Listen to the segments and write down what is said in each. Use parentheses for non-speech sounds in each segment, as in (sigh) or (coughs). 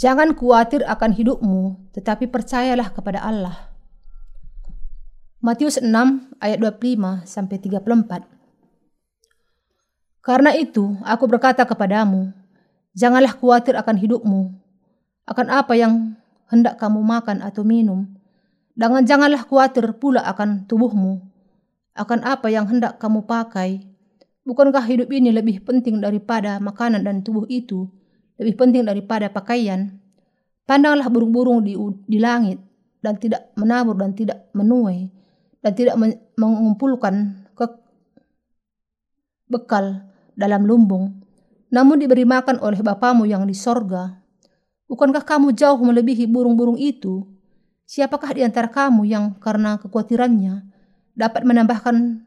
Jangan khawatir akan hidupmu, tetapi percayalah kepada Allah. Matius 6 ayat 25 sampai 34. Karena itu, aku berkata kepadamu, janganlah khawatir akan hidupmu, akan apa yang hendak kamu makan atau minum, dan janganlah khawatir pula akan tubuhmu, akan apa yang hendak kamu pakai. Bukankah hidup ini lebih penting daripada makanan dan tubuh itu? lebih penting daripada pakaian. Pandanglah burung-burung di, di langit dan tidak menabur dan tidak menuai dan tidak mengumpulkan ke bekal dalam lumbung, namun diberi makan oleh Bapamu yang di sorga. Bukankah kamu jauh melebihi burung-burung itu? Siapakah di antara kamu yang karena kekhawatirannya dapat menambahkan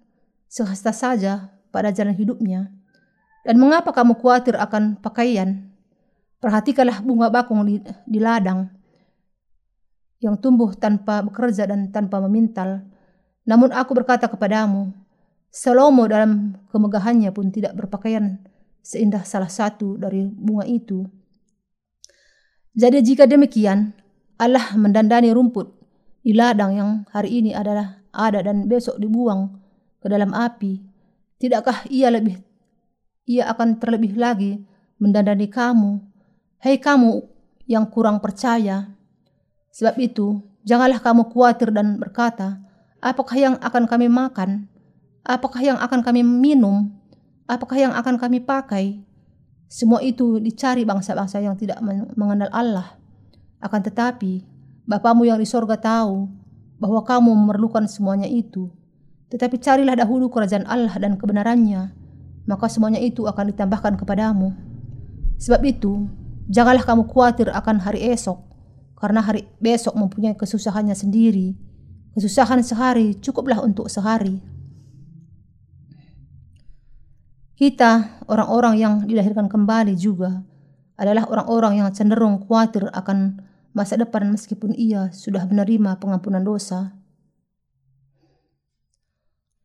sehasta saja pada jalan hidupnya? Dan mengapa kamu khawatir akan pakaian? Perhatikanlah bunga bakung di, di ladang yang tumbuh tanpa bekerja dan tanpa memintal. Namun aku berkata kepadamu, Salomo dalam kemegahannya pun tidak berpakaian seindah salah satu dari bunga itu. Jadi jika demikian, Allah mendandani rumput di ladang yang hari ini adalah ada dan besok dibuang ke dalam api. Tidakkah ia lebih ia akan terlebih lagi mendandani kamu Hei kamu yang kurang percaya, sebab itu janganlah kamu khawatir dan berkata, apakah yang akan kami makan? Apakah yang akan kami minum? Apakah yang akan kami pakai? Semua itu dicari bangsa-bangsa yang tidak mengenal Allah. Akan tetapi, Bapamu yang di sorga tahu bahwa kamu memerlukan semuanya itu. Tetapi carilah dahulu kerajaan Allah dan kebenarannya, maka semuanya itu akan ditambahkan kepadamu. Sebab itu, Janganlah kamu khawatir akan hari esok, karena hari besok mempunyai kesusahannya sendiri. Kesusahan sehari cukuplah untuk sehari. Kita, orang-orang yang dilahirkan kembali juga, adalah orang-orang yang cenderung khawatir akan masa depan meskipun ia sudah menerima pengampunan dosa.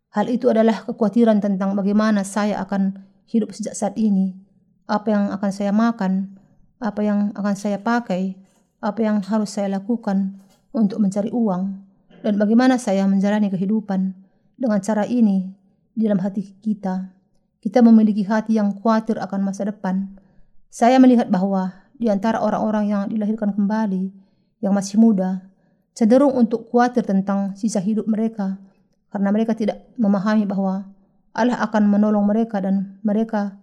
Hal itu adalah kekhawatiran tentang bagaimana saya akan hidup sejak saat ini, apa yang akan saya makan, apa yang akan saya pakai, apa yang harus saya lakukan untuk mencari uang, dan bagaimana saya menjalani kehidupan. Dengan cara ini, di dalam hati kita, kita memiliki hati yang khawatir akan masa depan. Saya melihat bahwa di antara orang-orang yang dilahirkan kembali, yang masih muda, cenderung untuk khawatir tentang sisa hidup mereka, karena mereka tidak memahami bahwa Allah akan menolong mereka dan mereka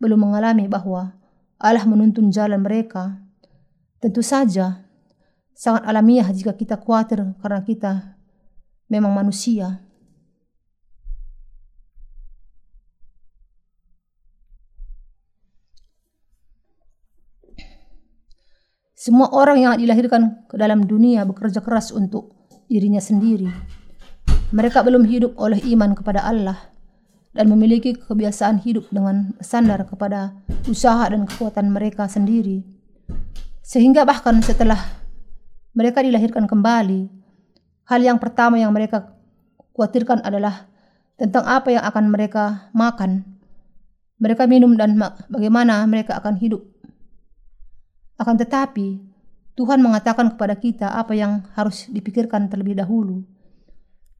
belum mengalami bahwa Allah menuntun jalan mereka. Tentu saja, sangat alamiah jika kita khawatir karena kita memang manusia. Semua orang yang dilahirkan ke dalam dunia bekerja keras untuk dirinya sendiri. Mereka belum hidup oleh iman kepada Allah dan memiliki kebiasaan hidup dengan sandar kepada usaha dan kekuatan mereka sendiri. Sehingga bahkan setelah mereka dilahirkan kembali, hal yang pertama yang mereka khawatirkan adalah tentang apa yang akan mereka makan, mereka minum dan bagaimana mereka akan hidup. Akan tetapi, Tuhan mengatakan kepada kita apa yang harus dipikirkan terlebih dahulu.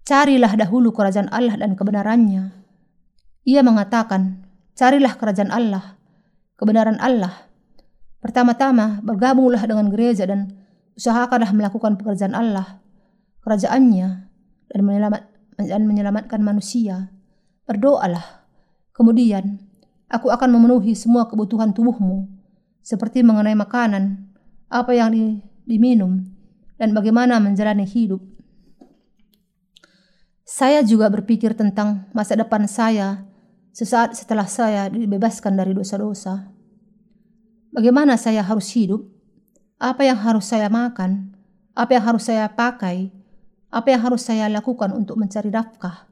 Carilah dahulu kerajaan Allah dan kebenarannya, ia mengatakan, carilah kerajaan Allah, kebenaran Allah. Pertama-tama bergabunglah dengan gereja dan usahakanlah melakukan pekerjaan Allah, kerajaannya, dan, menyelamat, dan menyelamatkan manusia. Berdoalah. Kemudian, aku akan memenuhi semua kebutuhan tubuhmu, seperti mengenai makanan, apa yang di, diminum, dan bagaimana menjalani hidup. Saya juga berpikir tentang masa depan saya sesaat setelah saya dibebaskan dari dosa-dosa. Bagaimana saya harus hidup? Apa yang harus saya makan? Apa yang harus saya pakai? Apa yang harus saya lakukan untuk mencari nafkah?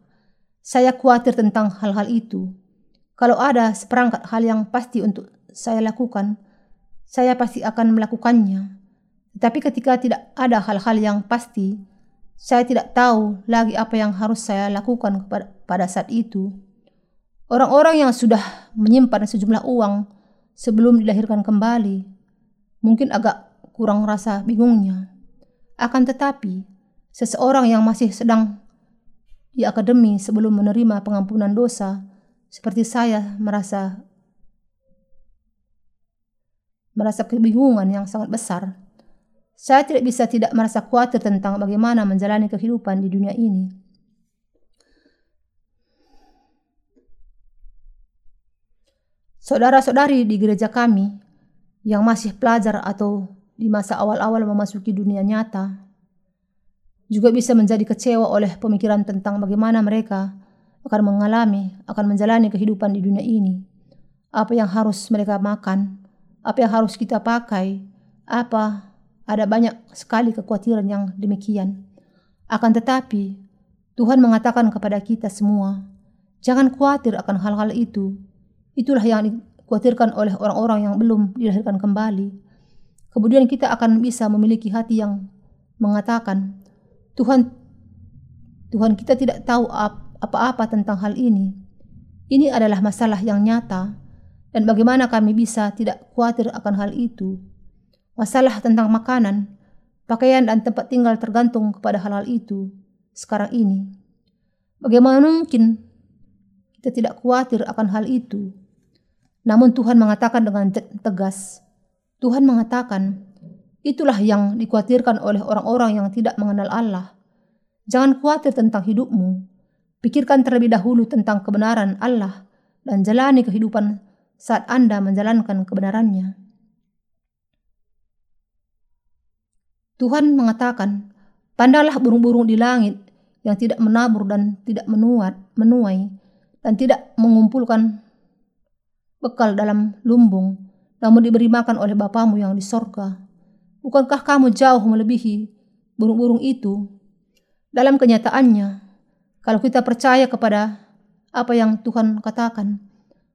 Saya khawatir tentang hal-hal itu. Kalau ada seperangkat hal yang pasti untuk saya lakukan, saya pasti akan melakukannya. Tetapi ketika tidak ada hal-hal yang pasti, saya tidak tahu lagi apa yang harus saya lakukan pada saat itu. Orang-orang yang sudah menyimpan sejumlah uang sebelum dilahirkan kembali mungkin agak kurang rasa bingungnya. Akan tetapi, seseorang yang masih sedang di akademi sebelum menerima pengampunan dosa, seperti saya merasa merasa kebingungan yang sangat besar. Saya tidak bisa tidak merasa khawatir tentang bagaimana menjalani kehidupan di dunia ini. Saudara-saudari di gereja kami yang masih pelajar atau di masa awal-awal memasuki dunia nyata juga bisa menjadi kecewa oleh pemikiran tentang bagaimana mereka akan mengalami, akan menjalani kehidupan di dunia ini. Apa yang harus mereka makan, apa yang harus kita pakai, apa ada banyak sekali kekhawatiran yang demikian. Akan tetapi, Tuhan mengatakan kepada kita semua, jangan khawatir akan hal-hal itu. Itulah yang dikhawatirkan oleh orang-orang yang belum dilahirkan kembali. Kemudian kita akan bisa memiliki hati yang mengatakan, Tuhan Tuhan kita tidak tahu apa-apa tentang hal ini. Ini adalah masalah yang nyata dan bagaimana kami bisa tidak khawatir akan hal itu. Masalah tentang makanan, pakaian dan tempat tinggal tergantung kepada hal-hal itu sekarang ini. Bagaimana mungkin kita tidak khawatir akan hal itu? Namun Tuhan mengatakan dengan tegas, Tuhan mengatakan, Itulah yang dikhawatirkan oleh orang-orang yang tidak mengenal Allah. Jangan khawatir tentang hidupmu. Pikirkan terlebih dahulu tentang kebenaran Allah dan jalani kehidupan saat Anda menjalankan kebenarannya. Tuhan mengatakan, Pandanglah burung-burung di langit yang tidak menabur dan tidak menuat, menuai, dan tidak mengumpulkan bekal dalam lumbung, namun diberi makan oleh Bapamu yang di sorga. Bukankah kamu jauh melebihi burung-burung itu? Dalam kenyataannya, kalau kita percaya kepada apa yang Tuhan katakan,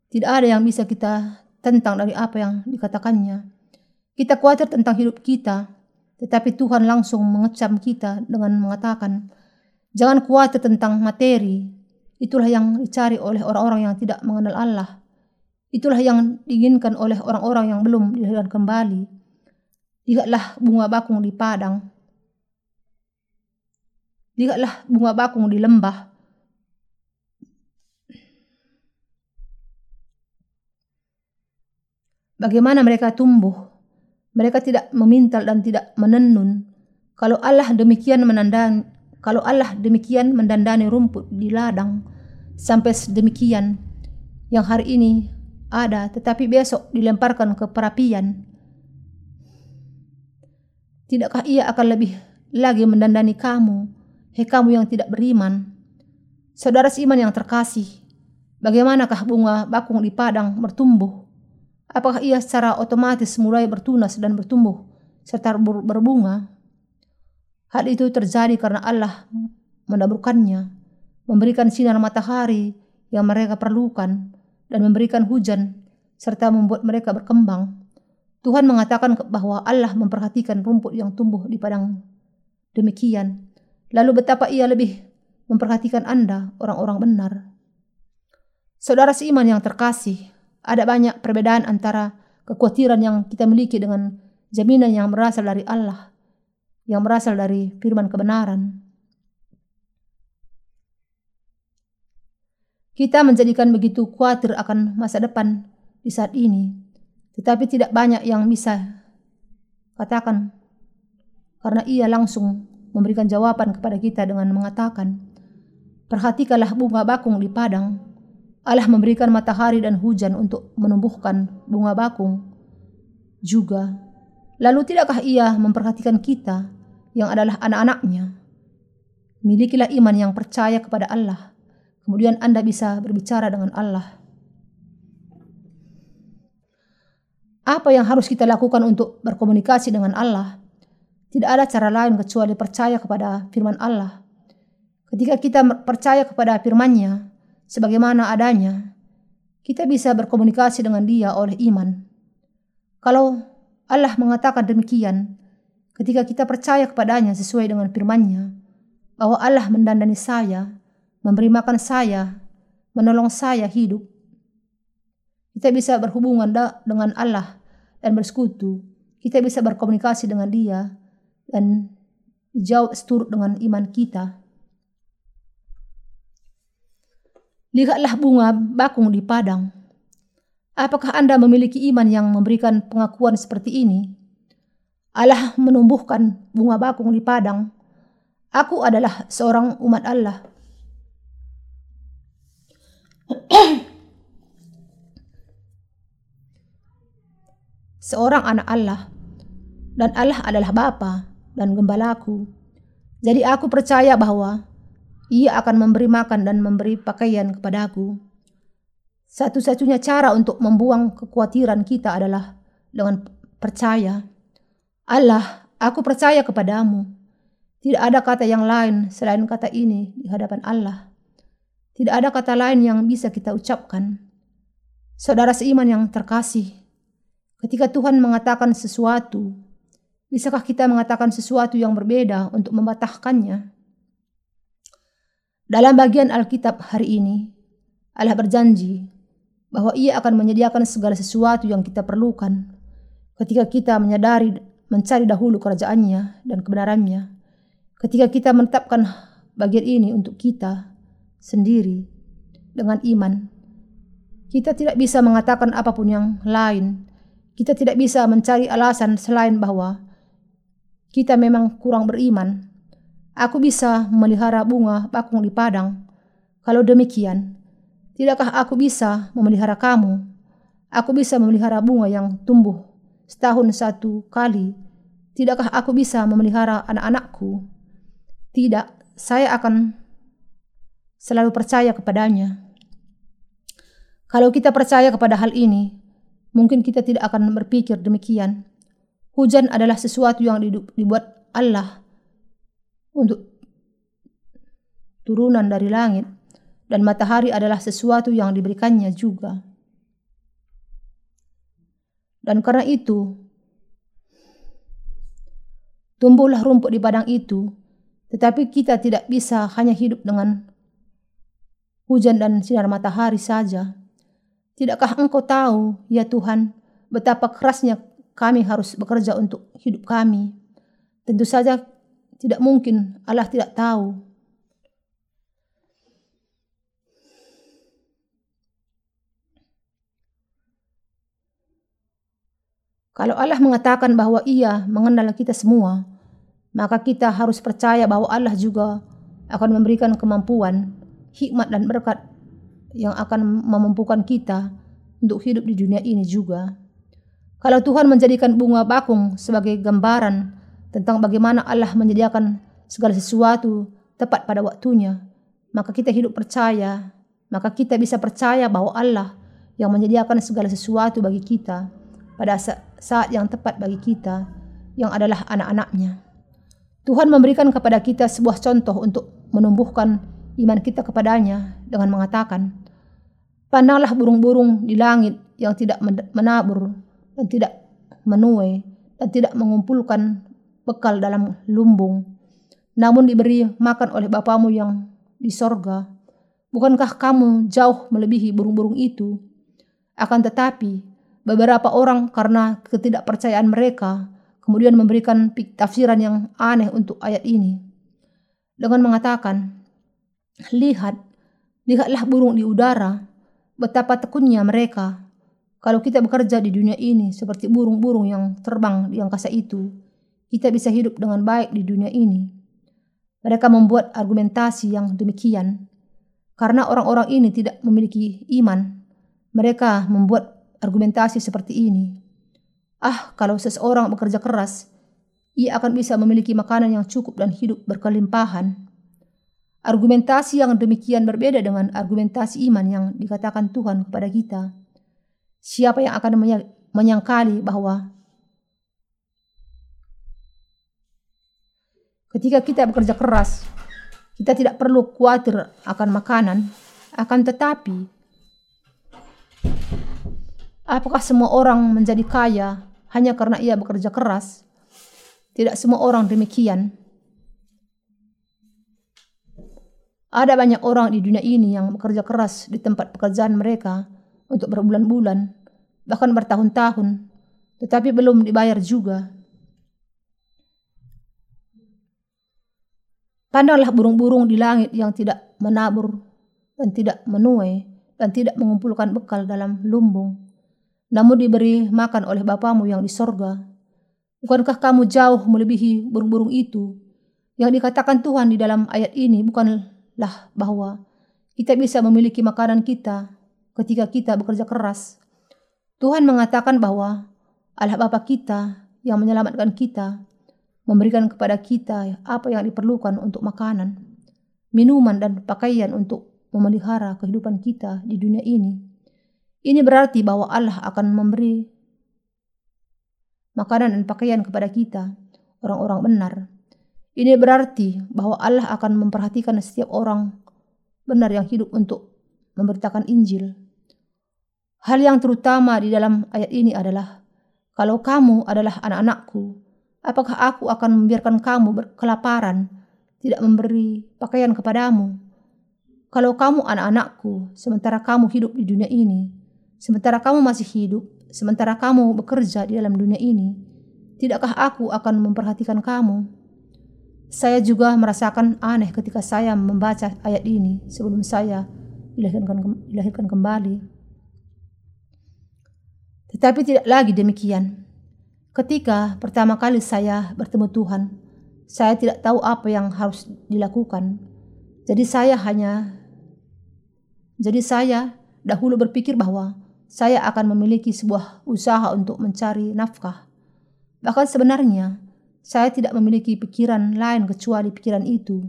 tidak ada yang bisa kita tentang dari apa yang dikatakannya. Kita khawatir tentang hidup kita, tetapi Tuhan langsung mengecam kita dengan mengatakan, Jangan khawatir tentang materi, itulah yang dicari oleh orang-orang yang tidak mengenal Allah. Itulah yang diinginkan oleh orang-orang yang belum dilahirkan kembali. Lihatlah bunga bakung di padang. Lihatlah bunga bakung di lembah. Bagaimana mereka tumbuh? Mereka tidak memintal dan tidak menenun. Kalau Allah demikian menandang, kalau Allah demikian mendandani rumput di ladang sampai sedemikian yang hari ini ada tetapi besok dilemparkan ke perapian Tidakkah ia akan lebih lagi mendandani kamu, hei kamu yang tidak beriman? Saudara seiman yang terkasih, bagaimanakah bunga bakung di padang bertumbuh? Apakah ia secara otomatis mulai bertunas dan bertumbuh serta berbunga? Hal itu terjadi karena Allah mendaburkannya, memberikan sinar matahari yang mereka perlukan, dan memberikan hujan serta membuat mereka berkembang. Tuhan mengatakan bahwa Allah memperhatikan rumput yang tumbuh di padang demikian. Lalu betapa ia lebih memperhatikan Anda, orang-orang benar. Saudara seiman yang terkasih, ada banyak perbedaan antara kekhawatiran yang kita miliki dengan jaminan yang berasal dari Allah, yang berasal dari firman kebenaran. Kita menjadikan begitu khawatir akan masa depan di saat ini tetapi tidak banyak yang bisa katakan karena ia langsung memberikan jawaban kepada kita dengan mengatakan, Perhatikanlah bunga bakung di padang. Allah memberikan matahari dan hujan untuk menumbuhkan bunga bakung juga. Lalu tidakkah ia memperhatikan kita yang adalah anak-anaknya? Milikilah iman yang percaya kepada Allah. Kemudian Anda bisa berbicara dengan Allah. Apa yang harus kita lakukan untuk berkomunikasi dengan Allah? Tidak ada cara lain kecuali percaya kepada firman Allah. Ketika kita percaya kepada firman-Nya sebagaimana adanya, kita bisa berkomunikasi dengan Dia oleh iman. Kalau Allah mengatakan demikian, ketika kita percaya kepadanya sesuai dengan firman-Nya, bahwa Allah mendandani saya, memberi makan saya, menolong saya hidup, kita bisa berhubungan dengan Allah dan bersekutu. kita bisa berkomunikasi dengan dia dan dijawab seturut dengan iman kita. Lihatlah bunga bakung di padang. Apakah Anda memiliki iman yang memberikan pengakuan seperti ini? Allah menumbuhkan bunga bakung di padang. Aku adalah seorang umat Allah. (clears throat) seorang anak Allah dan Allah adalah Bapa dan gembalaku. Jadi aku percaya bahwa ia akan memberi makan dan memberi pakaian kepadaku. Satu-satunya cara untuk membuang kekhawatiran kita adalah dengan percaya. Allah, aku percaya kepadamu. Tidak ada kata yang lain selain kata ini di hadapan Allah. Tidak ada kata lain yang bisa kita ucapkan. Saudara seiman yang terkasih, Ketika Tuhan mengatakan sesuatu, bisakah kita mengatakan sesuatu yang berbeda untuk membatahkannya? Dalam bagian Alkitab hari ini, Allah berjanji bahwa Ia akan menyediakan segala sesuatu yang kita perlukan ketika kita menyadari mencari dahulu kerajaannya dan kebenarannya. Ketika kita menetapkan bagian ini untuk kita sendiri dengan iman, kita tidak bisa mengatakan apa pun yang lain kita tidak bisa mencari alasan selain bahwa kita memang kurang beriman. Aku bisa memelihara bunga bakung di padang. Kalau demikian, tidakkah aku bisa memelihara kamu? Aku bisa memelihara bunga yang tumbuh setahun satu kali. Tidakkah aku bisa memelihara anak-anakku? Tidak, saya akan selalu percaya kepadanya. Kalau kita percaya kepada hal ini, Mungkin kita tidak akan berpikir demikian. Hujan adalah sesuatu yang dibuat Allah untuk turunan dari langit dan matahari adalah sesuatu yang diberikannya juga. Dan karena itu, tumbuhlah rumput di padang itu, tetapi kita tidak bisa hanya hidup dengan hujan dan sinar matahari saja. Tidakkah engkau tahu, ya Tuhan, betapa kerasnya kami harus bekerja untuk hidup kami? Tentu saja tidak mungkin Allah tidak tahu. Kalau Allah mengatakan bahwa Ia mengenal kita semua, maka kita harus percaya bahwa Allah juga akan memberikan kemampuan, hikmat, dan berkat yang akan memampukan kita untuk hidup di dunia ini juga. Kalau Tuhan menjadikan bunga bakung sebagai gambaran tentang bagaimana Allah menyediakan segala sesuatu tepat pada waktunya, maka kita hidup percaya, maka kita bisa percaya bahwa Allah yang menyediakan segala sesuatu bagi kita pada saat yang tepat bagi kita, yang adalah anak-anaknya. Tuhan memberikan kepada kita sebuah contoh untuk menumbuhkan iman kita kepadanya dengan mengatakan, Pandanglah burung-burung di langit yang tidak menabur dan tidak menuai dan tidak mengumpulkan bekal dalam lumbung, namun diberi makan oleh Bapamu yang di sorga. Bukankah kamu jauh melebihi burung-burung itu? Akan tetapi, beberapa orang karena ketidakpercayaan mereka kemudian memberikan tafsiran yang aneh untuk ayat ini. Dengan mengatakan, Lihat, lihatlah burung di udara, Betapa tekunnya mereka. Kalau kita bekerja di dunia ini seperti burung-burung yang terbang di angkasa itu, kita bisa hidup dengan baik di dunia ini. Mereka membuat argumentasi yang demikian. Karena orang-orang ini tidak memiliki iman, mereka membuat argumentasi seperti ini. Ah, kalau seseorang bekerja keras, ia akan bisa memiliki makanan yang cukup dan hidup berkelimpahan. Argumentasi yang demikian berbeda dengan argumentasi iman yang dikatakan Tuhan kepada kita. Siapa yang akan menyangkali bahwa ketika kita bekerja keras, kita tidak perlu khawatir akan makanan, akan tetapi apakah semua orang menjadi kaya hanya karena ia bekerja keras? Tidak semua orang demikian. Ada banyak orang di dunia ini yang bekerja keras di tempat pekerjaan mereka untuk berbulan-bulan, bahkan bertahun-tahun, tetapi belum dibayar juga. Pandanglah burung-burung di langit yang tidak menabur dan tidak menuai dan tidak mengumpulkan bekal dalam lumbung, namun diberi makan oleh Bapamu yang di sorga. Bukankah kamu jauh melebihi burung-burung itu? Yang dikatakan Tuhan di dalam ayat ini bukanlah bahwa kita bisa memiliki makanan kita ketika kita bekerja keras. Tuhan mengatakan bahwa Allah Bapa kita yang menyelamatkan kita memberikan kepada kita apa yang diperlukan untuk makanan, minuman, dan pakaian untuk memelihara kehidupan kita di dunia ini. Ini berarti bahwa Allah akan memberi makanan dan pakaian kepada kita, orang-orang benar. Ini berarti bahwa Allah akan memperhatikan setiap orang benar yang hidup untuk memberitakan Injil. Hal yang terutama di dalam ayat ini adalah, kalau kamu adalah anak-anakku, Apakah aku akan membiarkan kamu kelaparan, tidak memberi pakaian kepadamu? Kalau kamu anak-anakku, sementara kamu hidup di dunia ini, sementara kamu masih hidup, sementara kamu bekerja di dalam dunia ini, tidakkah aku akan memperhatikan kamu? Saya juga merasakan aneh ketika saya membaca ayat ini sebelum saya dilahirkan, kembali. Tetapi tidak lagi demikian. Ketika pertama kali saya bertemu Tuhan, saya tidak tahu apa yang harus dilakukan. Jadi saya hanya jadi saya dahulu berpikir bahwa saya akan memiliki sebuah usaha untuk mencari nafkah. Bahkan sebenarnya saya tidak memiliki pikiran lain kecuali pikiran itu.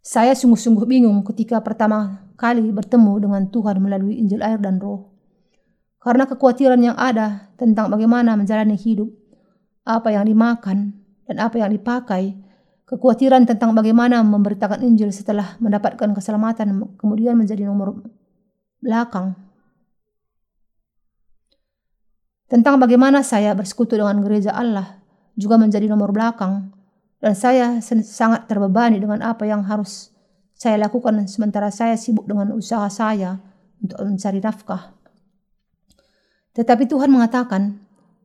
Saya sungguh-sungguh bingung ketika pertama kali bertemu dengan Tuhan melalui Injil air dan roh. Karena kekhawatiran yang ada tentang bagaimana menjalani hidup, apa yang dimakan, dan apa yang dipakai, kekhawatiran tentang bagaimana memberitakan Injil setelah mendapatkan keselamatan kemudian menjadi nomor belakang. Tentang bagaimana saya bersekutu dengan gereja Allah juga menjadi nomor belakang dan saya sangat terbebani dengan apa yang harus saya lakukan sementara saya sibuk dengan usaha saya untuk mencari nafkah. Tetapi Tuhan mengatakan,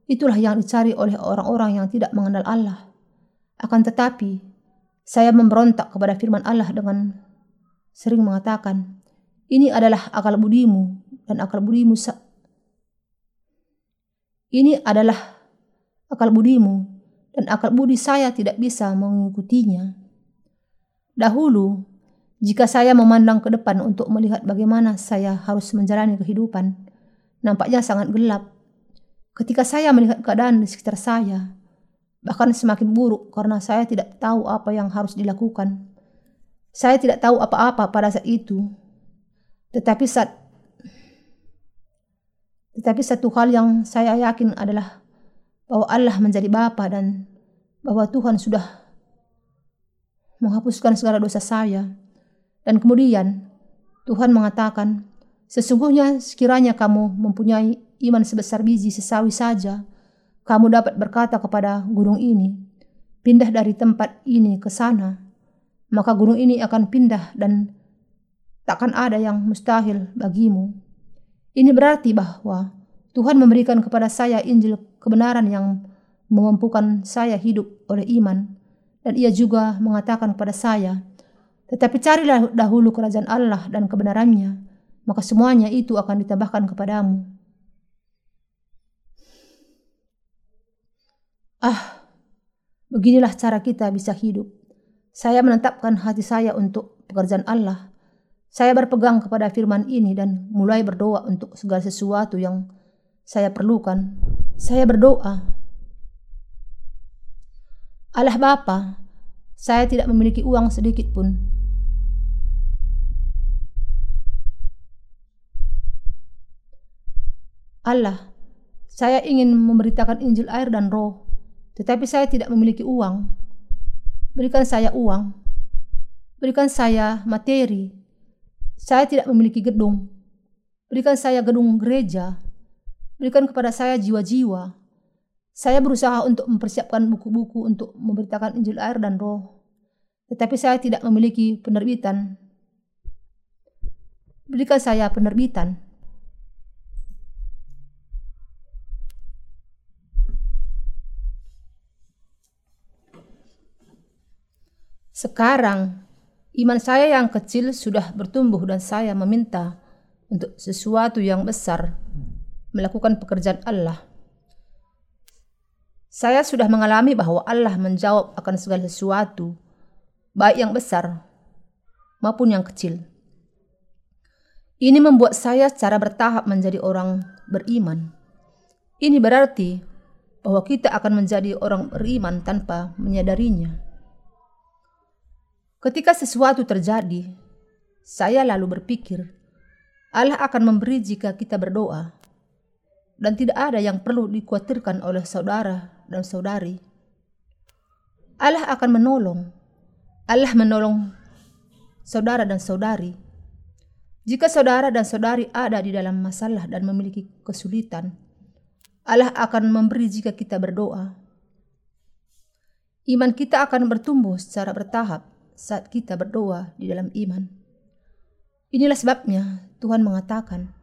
itulah yang dicari oleh orang-orang yang tidak mengenal Allah. Akan tetapi, saya memberontak kepada firman Allah dengan sering mengatakan, ini adalah akal budimu dan akal budimu ini adalah akal budimu dan akal budi saya tidak bisa mengikutinya. Dahulu, jika saya memandang ke depan untuk melihat bagaimana saya harus menjalani kehidupan, nampaknya sangat gelap. Ketika saya melihat keadaan di sekitar saya, bahkan semakin buruk karena saya tidak tahu apa yang harus dilakukan. Saya tidak tahu apa-apa pada saat itu. Tetapi saat tetapi satu hal yang saya yakin adalah bahwa Allah menjadi Bapa dan bahwa Tuhan sudah menghapuskan segala dosa saya. Dan kemudian Tuhan mengatakan, sesungguhnya sekiranya kamu mempunyai iman sebesar biji sesawi saja, kamu dapat berkata kepada gunung ini, pindah dari tempat ini ke sana, maka gunung ini akan pindah dan takkan ada yang mustahil bagimu. Ini berarti bahwa Tuhan memberikan kepada saya Injil kebenaran yang memampukan saya hidup oleh iman, dan ia juga mengatakan kepada saya, tetapi carilah dahulu kerajaan Allah dan kebenarannya, maka semuanya itu akan ditambahkan kepadamu. Ah, beginilah cara kita bisa hidup. Saya menetapkan hati saya untuk pekerjaan Allah. Saya berpegang kepada firman ini dan mulai berdoa untuk segala sesuatu yang saya perlukan. Saya berdoa. Allah Bapa, saya tidak memiliki uang sedikit pun Allah, saya ingin memberitakan Injil air dan roh, tetapi saya tidak memiliki uang. Berikan saya uang. Berikan saya materi. Saya tidak memiliki gedung. Berikan saya gedung gereja. Berikan kepada saya jiwa-jiwa. Saya berusaha untuk mempersiapkan buku-buku untuk memberitakan Injil air dan roh. Tetapi saya tidak memiliki penerbitan. Berikan saya penerbitan. Sekarang, iman saya yang kecil sudah bertumbuh dan saya meminta untuk sesuatu yang besar melakukan pekerjaan Allah. Saya sudah mengalami bahwa Allah menjawab akan segala sesuatu, baik yang besar maupun yang kecil. Ini membuat saya secara bertahap menjadi orang beriman. Ini berarti bahwa kita akan menjadi orang beriman tanpa menyadarinya. Ketika sesuatu terjadi, saya lalu berpikir, Allah akan memberi jika kita berdoa, dan tidak ada yang perlu dikhawatirkan oleh saudara dan saudari. Allah akan menolong. Allah menolong saudara dan saudari. Jika saudara dan saudari ada di dalam masalah dan memiliki kesulitan, Allah akan memberi jika kita berdoa. Iman kita akan bertumbuh secara bertahap saat kita berdoa di dalam iman. Inilah sebabnya Tuhan mengatakan,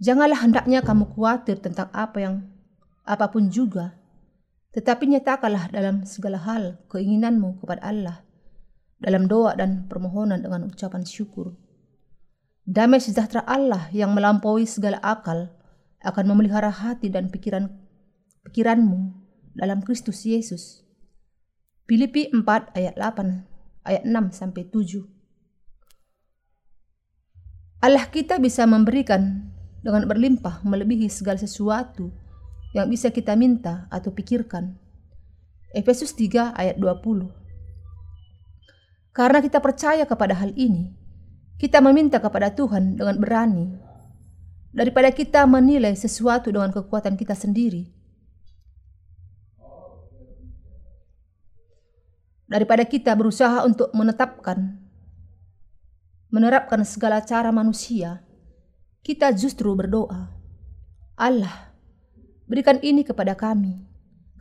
Janganlah hendaknya kamu khawatir tentang apa yang apa pun juga, tetapi nyatakanlah dalam segala hal keinginanmu kepada Allah, dalam doa dan permohonan dengan ucapan syukur. Damai sejahtera Allah yang melampaui segala akal akan memelihara hati dan pikiran pikiranmu dalam Kristus Yesus. Filipi 4 ayat 8 ayat 6 sampai 7. Allah kita bisa memberikan dengan berlimpah melebihi segala sesuatu yang bisa kita minta atau pikirkan. Efesus 3 ayat 20. Karena kita percaya kepada hal ini, kita meminta kepada Tuhan dengan berani daripada kita menilai sesuatu dengan kekuatan kita sendiri daripada kita berusaha untuk menetapkan, menerapkan segala cara manusia, kita justru berdoa, Allah, berikan ini kepada kami.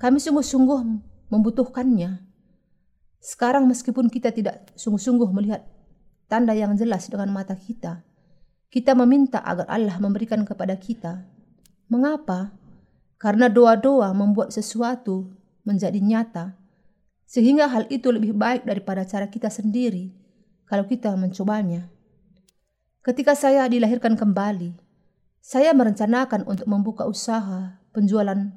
Kami sungguh-sungguh membutuhkannya. Sekarang meskipun kita tidak sungguh-sungguh melihat tanda yang jelas dengan mata kita, kita meminta agar Allah memberikan kepada kita. Mengapa? Karena doa-doa membuat sesuatu menjadi nyata sehingga hal itu lebih baik daripada cara kita sendiri kalau kita mencobanya. Ketika saya dilahirkan kembali, saya merencanakan untuk membuka usaha penjualan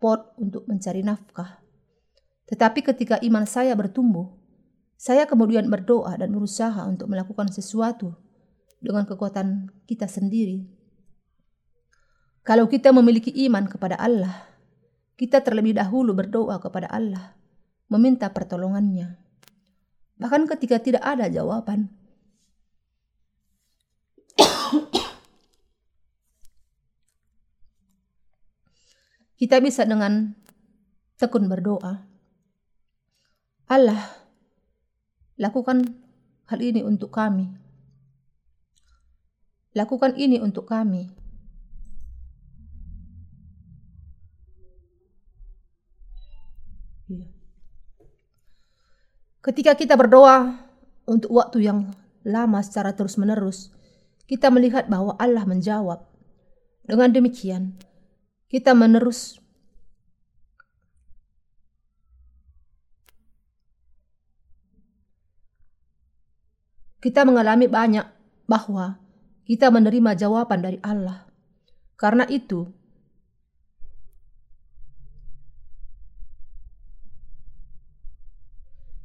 pot untuk mencari nafkah. Tetapi ketika iman saya bertumbuh, saya kemudian berdoa dan berusaha untuk melakukan sesuatu dengan kekuatan kita sendiri. Kalau kita memiliki iman kepada Allah, kita terlebih dahulu berdoa kepada Allah meminta pertolongannya. Bahkan ketika tidak ada jawaban. (coughs) Kita bisa dengan tekun berdoa. Allah, lakukan hal ini untuk kami. Lakukan ini untuk kami. Ketika kita berdoa untuk waktu yang lama secara terus-menerus, kita melihat bahwa Allah menjawab. Dengan demikian, kita menerus kita mengalami banyak bahwa kita menerima jawaban dari Allah. Karena itu,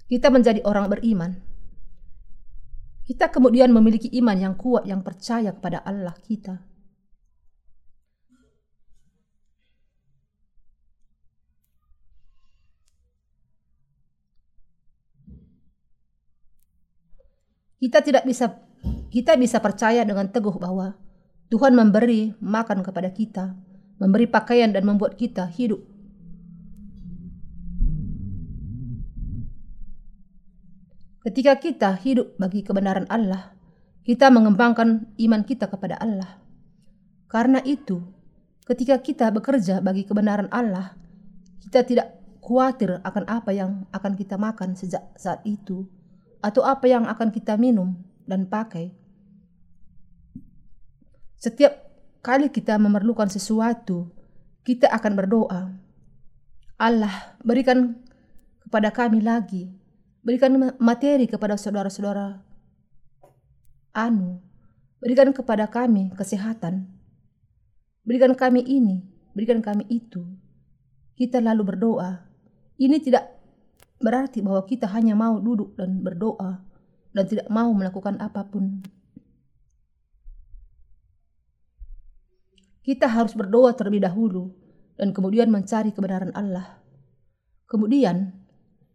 kita menjadi orang beriman. Kita kemudian memiliki iman yang kuat yang percaya kepada Allah kita. Kita tidak bisa kita bisa percaya dengan teguh bahwa Tuhan memberi makan kepada kita, memberi pakaian dan membuat kita hidup Ketika kita hidup bagi kebenaran Allah, kita mengembangkan iman kita kepada Allah. Karena itu, ketika kita bekerja bagi kebenaran Allah, kita tidak khawatir akan apa yang akan kita makan sejak saat itu, atau apa yang akan kita minum dan pakai. Setiap kali kita memerlukan sesuatu, kita akan berdoa. Allah, berikan kepada kami lagi. Berikan materi kepada saudara-saudara anu. Berikan kepada kami kesehatan. Berikan kami ini, berikan kami itu. Kita lalu berdoa. Ini tidak berarti bahwa kita hanya mau duduk dan berdoa dan tidak mau melakukan apa pun. Kita harus berdoa terlebih dahulu dan kemudian mencari kebenaran Allah. Kemudian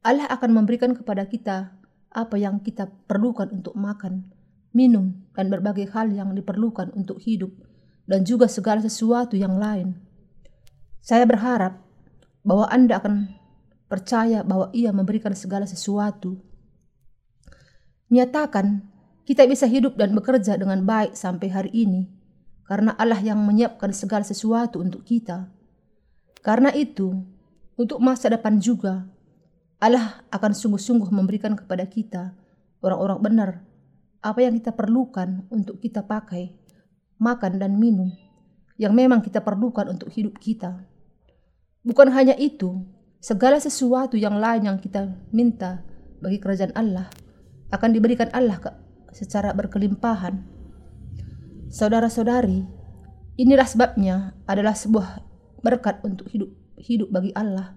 Allah akan memberikan kepada kita apa yang kita perlukan untuk makan, minum, dan berbagai hal yang diperlukan untuk hidup dan juga segala sesuatu yang lain. Saya berharap bahwa Anda akan percaya bahwa Ia memberikan segala sesuatu. Nyatakan kita bisa hidup dan bekerja dengan baik sampai hari ini karena Allah yang menyiapkan segala sesuatu untuk kita. Karena itu, untuk masa depan juga, Allah akan sungguh-sungguh memberikan kepada kita orang-orang benar apa yang kita perlukan untuk kita pakai, makan dan minum yang memang kita perlukan untuk hidup kita. Bukan hanya itu, segala sesuatu yang lain yang kita minta bagi kerajaan Allah akan diberikan Allah secara berkelimpahan. Saudara-saudari, inilah sebabnya adalah sebuah berkat untuk hidup hidup bagi Allah.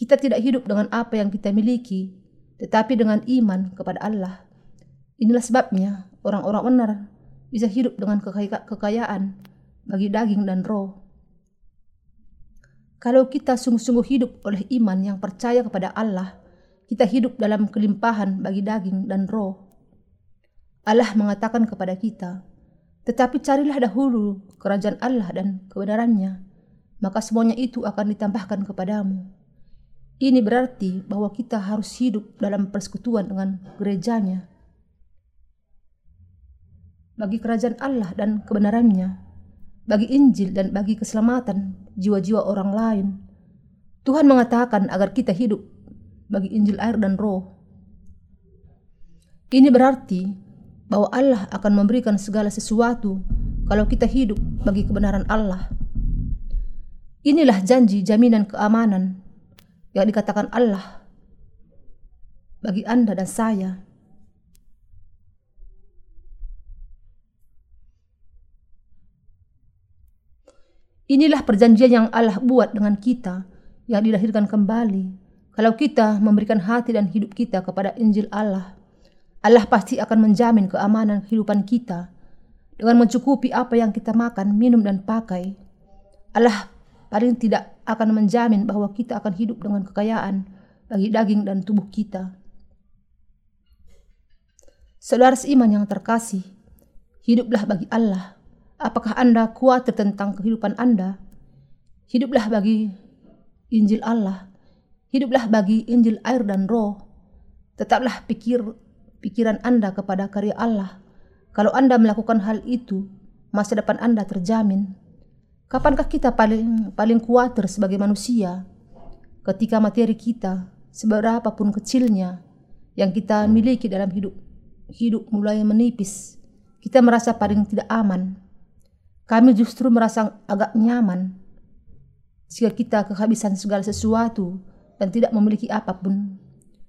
Kita tidak hidup dengan apa yang kita miliki, tetapi dengan iman kepada Allah. Inilah sebabnya orang-orang benar bisa hidup dengan kekayaan bagi daging dan roh. Kalau kita sungguh-sungguh hidup oleh iman yang percaya kepada Allah, kita hidup dalam kelimpahan bagi daging dan roh. Allah mengatakan kepada kita, tetapi carilah dahulu kerajaan Allah dan kebenarannya, maka semuanya itu akan ditambahkan kepadamu. Ini berarti bahwa kita harus hidup dalam persekutuan dengan gerejanya. Bagi kerajaan Allah dan kebenarannya, bagi Injil dan bagi keselamatan jiwa-jiwa orang lain. Tuhan mengatakan agar kita hidup bagi Injil air dan roh. Ini berarti bahwa Allah akan memberikan segala sesuatu kalau kita hidup bagi kebenaran Allah. Inilah janji jaminan keamanan yang dikatakan Allah bagi Anda dan saya. Inilah perjanjian yang Allah buat dengan kita yang dilahirkan kembali. Kalau kita memberikan hati dan hidup kita kepada Injil Allah, Allah pasti akan menjamin keamanan kehidupan kita dengan mencukupi apa yang kita makan, minum, dan pakai. Allah paling tidak akan menjamin bahwa kita akan hidup dengan kekayaan bagi daging dan tubuh kita. Saudara seiman yang terkasih, hiduplah bagi Allah Apakah Anda khawatir tentang kehidupan Anda? Hiduplah bagi Injil Allah. Hiduplah bagi Injil air dan roh. Tetaplah pikir pikiran Anda kepada karya Allah. Kalau Anda melakukan hal itu, masa depan Anda terjamin. Kapankah kita paling paling khawatir sebagai manusia? Ketika materi kita, seberapa pun kecilnya, yang kita miliki dalam hidup, hidup mulai menipis, kita merasa paling tidak aman kami justru merasa agak nyaman jika kita kehabisan segala sesuatu dan tidak memiliki apa pun.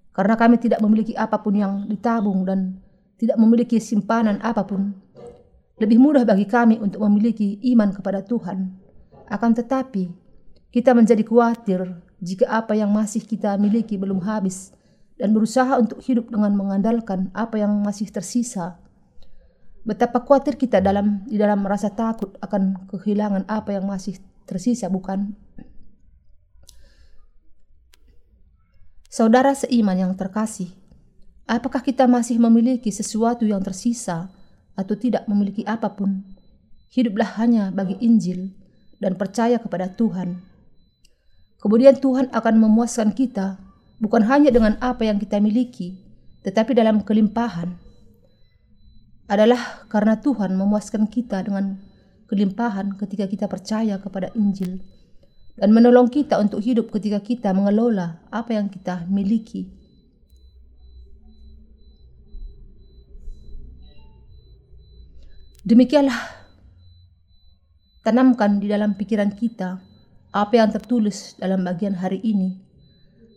Karena kami tidak memiliki apa pun yang ditabung dan tidak memiliki simpanan apa pun. Lebih mudah bagi kami untuk memiliki iman kepada Tuhan. Akan tetapi, kita menjadi khawatir jika apa yang masih kita miliki belum habis dan berusaha untuk hidup dengan mengandalkan apa yang masih tersisa Betapa khawatir kita dalam di dalam merasa takut akan kehilangan apa yang masih tersisa, bukan? Saudara seiman yang terkasih, apakah kita masih memiliki sesuatu yang tersisa atau tidak memiliki apa pun? Hiduplah hanya bagi Injil dan percaya kepada Tuhan. Kemudian Tuhan akan memuaskan kita bukan hanya dengan apa yang kita miliki, tetapi dalam kelimpahan adalah karena Tuhan memuaskan kita dengan kelimpahan ketika kita percaya kepada Injil dan menolong kita untuk hidup ketika kita mengelola apa yang kita miliki. Demikianlah Tanamkan di dalam pikiran kita apa yang tertulis dalam bagian hari ini.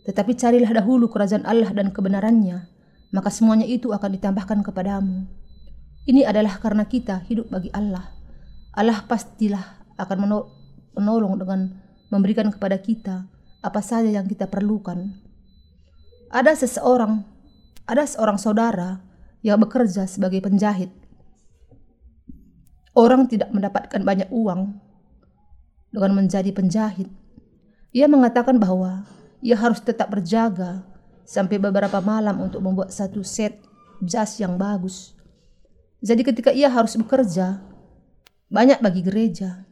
Tetapi carilah dahulu kerajaan Allah dan kebenarannya, maka semuanya itu akan ditambahkan kepadamu. Ini adalah karena kita hidup bagi Allah. Allah pastilah akan menolong dengan memberikan kepada kita apa saja yang kita perlukan. Ada seseorang, ada seorang saudara yang bekerja sebagai penjahit. Orang tidak mendapatkan banyak uang dengan menjadi penjahit. Ia mengatakan bahwa ia harus tetap berjaga sampai beberapa malam untuk membuat satu set jas yang bagus. Jadi ketika ia harus bekerja, banyak bagi gereja,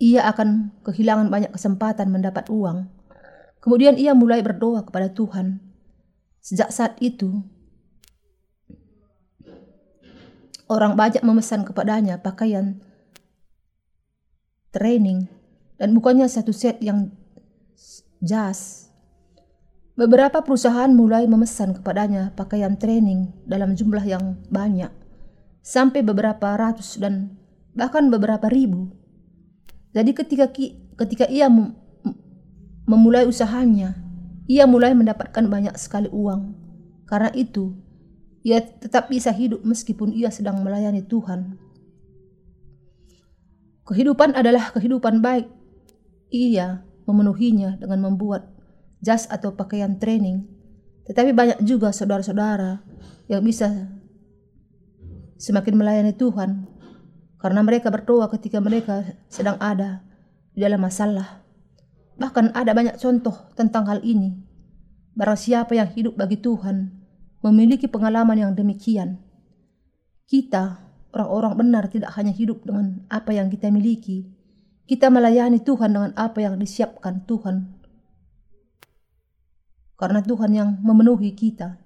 ia akan kehilangan banyak kesempatan mendapat uang. Kemudian ia mulai berdoa kepada Tuhan. Sejak saat itu, orang banyak memesan kepadanya pakaian training dan bukannya satu set yang jas Beberapa perusahaan mulai memesan kepadanya pakaian training dalam jumlah yang banyak, sampai beberapa ratus dan bahkan beberapa ribu. Jadi ketika ketika ia memulai usahanya, ia mulai mendapatkan banyak sekali uang. Karena itu, ia tetap bisa hidup meskipun ia sedang melayani Tuhan. Kehidupan adalah kehidupan baik. Ia memenuhinya dengan membuat jas atau pakaian training. Tetapi banyak juga saudara-saudara yang bisa semakin melayani Tuhan karena mereka berdoa ketika mereka sedang ada di dalam masalah. Bahkan ada banyak contoh tentang hal ini. Barang siapa yang hidup bagi Tuhan memiliki pengalaman yang demikian. Kita, orang-orang benar tidak hanya hidup dengan apa yang kita miliki, kita melayani Tuhan dengan apa yang disiapkan Tuhan karena Tuhan yang memenuhi kita.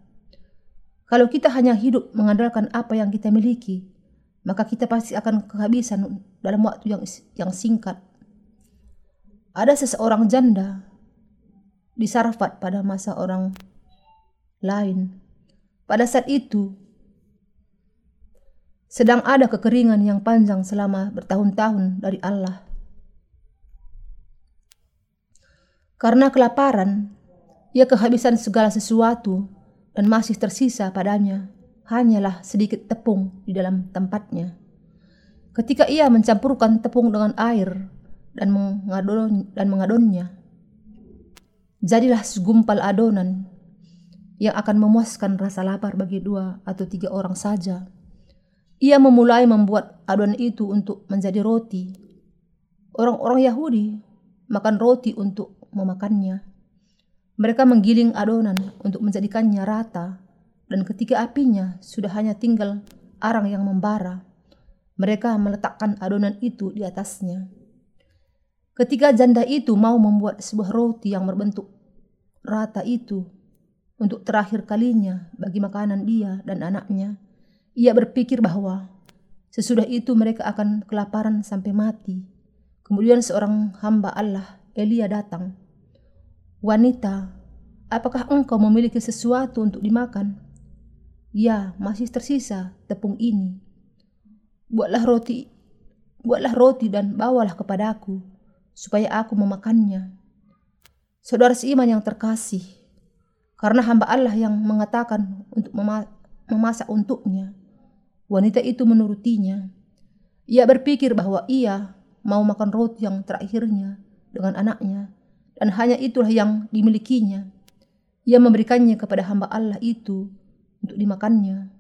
Kalau kita hanya hidup mengandalkan apa yang kita miliki, maka kita pasti akan kehabisan dalam waktu yang yang singkat. Ada seseorang janda di Sarfat pada masa orang lain. Pada saat itu, sedang ada kekeringan yang panjang selama bertahun-tahun dari Allah. Karena kelaparan, ia kehabisan segala sesuatu dan masih tersisa padanya hanyalah sedikit tepung di dalam tempatnya. Ketika ia mencampurkan tepung dengan air dan mengadon dan mengadonnya, jadilah segumpal adonan yang akan memuaskan rasa lapar bagi dua atau tiga orang saja. Ia memulai membuat adonan itu untuk menjadi roti. Orang-orang Yahudi makan roti untuk memakannya. Mereka menggiling adonan untuk menjadikannya rata, dan ketika apinya sudah hanya tinggal arang yang membara, mereka meletakkan adonan itu di atasnya. Ketika janda itu mau membuat sebuah roti yang berbentuk rata itu untuk terakhir kalinya bagi makanan dia dan anaknya, ia berpikir bahwa sesudah itu mereka akan kelaparan sampai mati. Kemudian seorang hamba Allah, Elia datang Wanita, apakah engkau memiliki sesuatu untuk dimakan? Ya, masih tersisa tepung ini. Buatlah roti, buatlah roti dan bawalah kepadaku, supaya aku memakannya. Saudara seiman yang terkasih, karena hamba Allah yang mengatakan untuk memasak untuknya, wanita itu menurutinya. Ia berpikir bahwa ia mau makan roti yang terakhirnya dengan anaknya dan hanya itulah yang dimilikinya. Ia memberikannya kepada hamba Allah itu untuk dimakannya.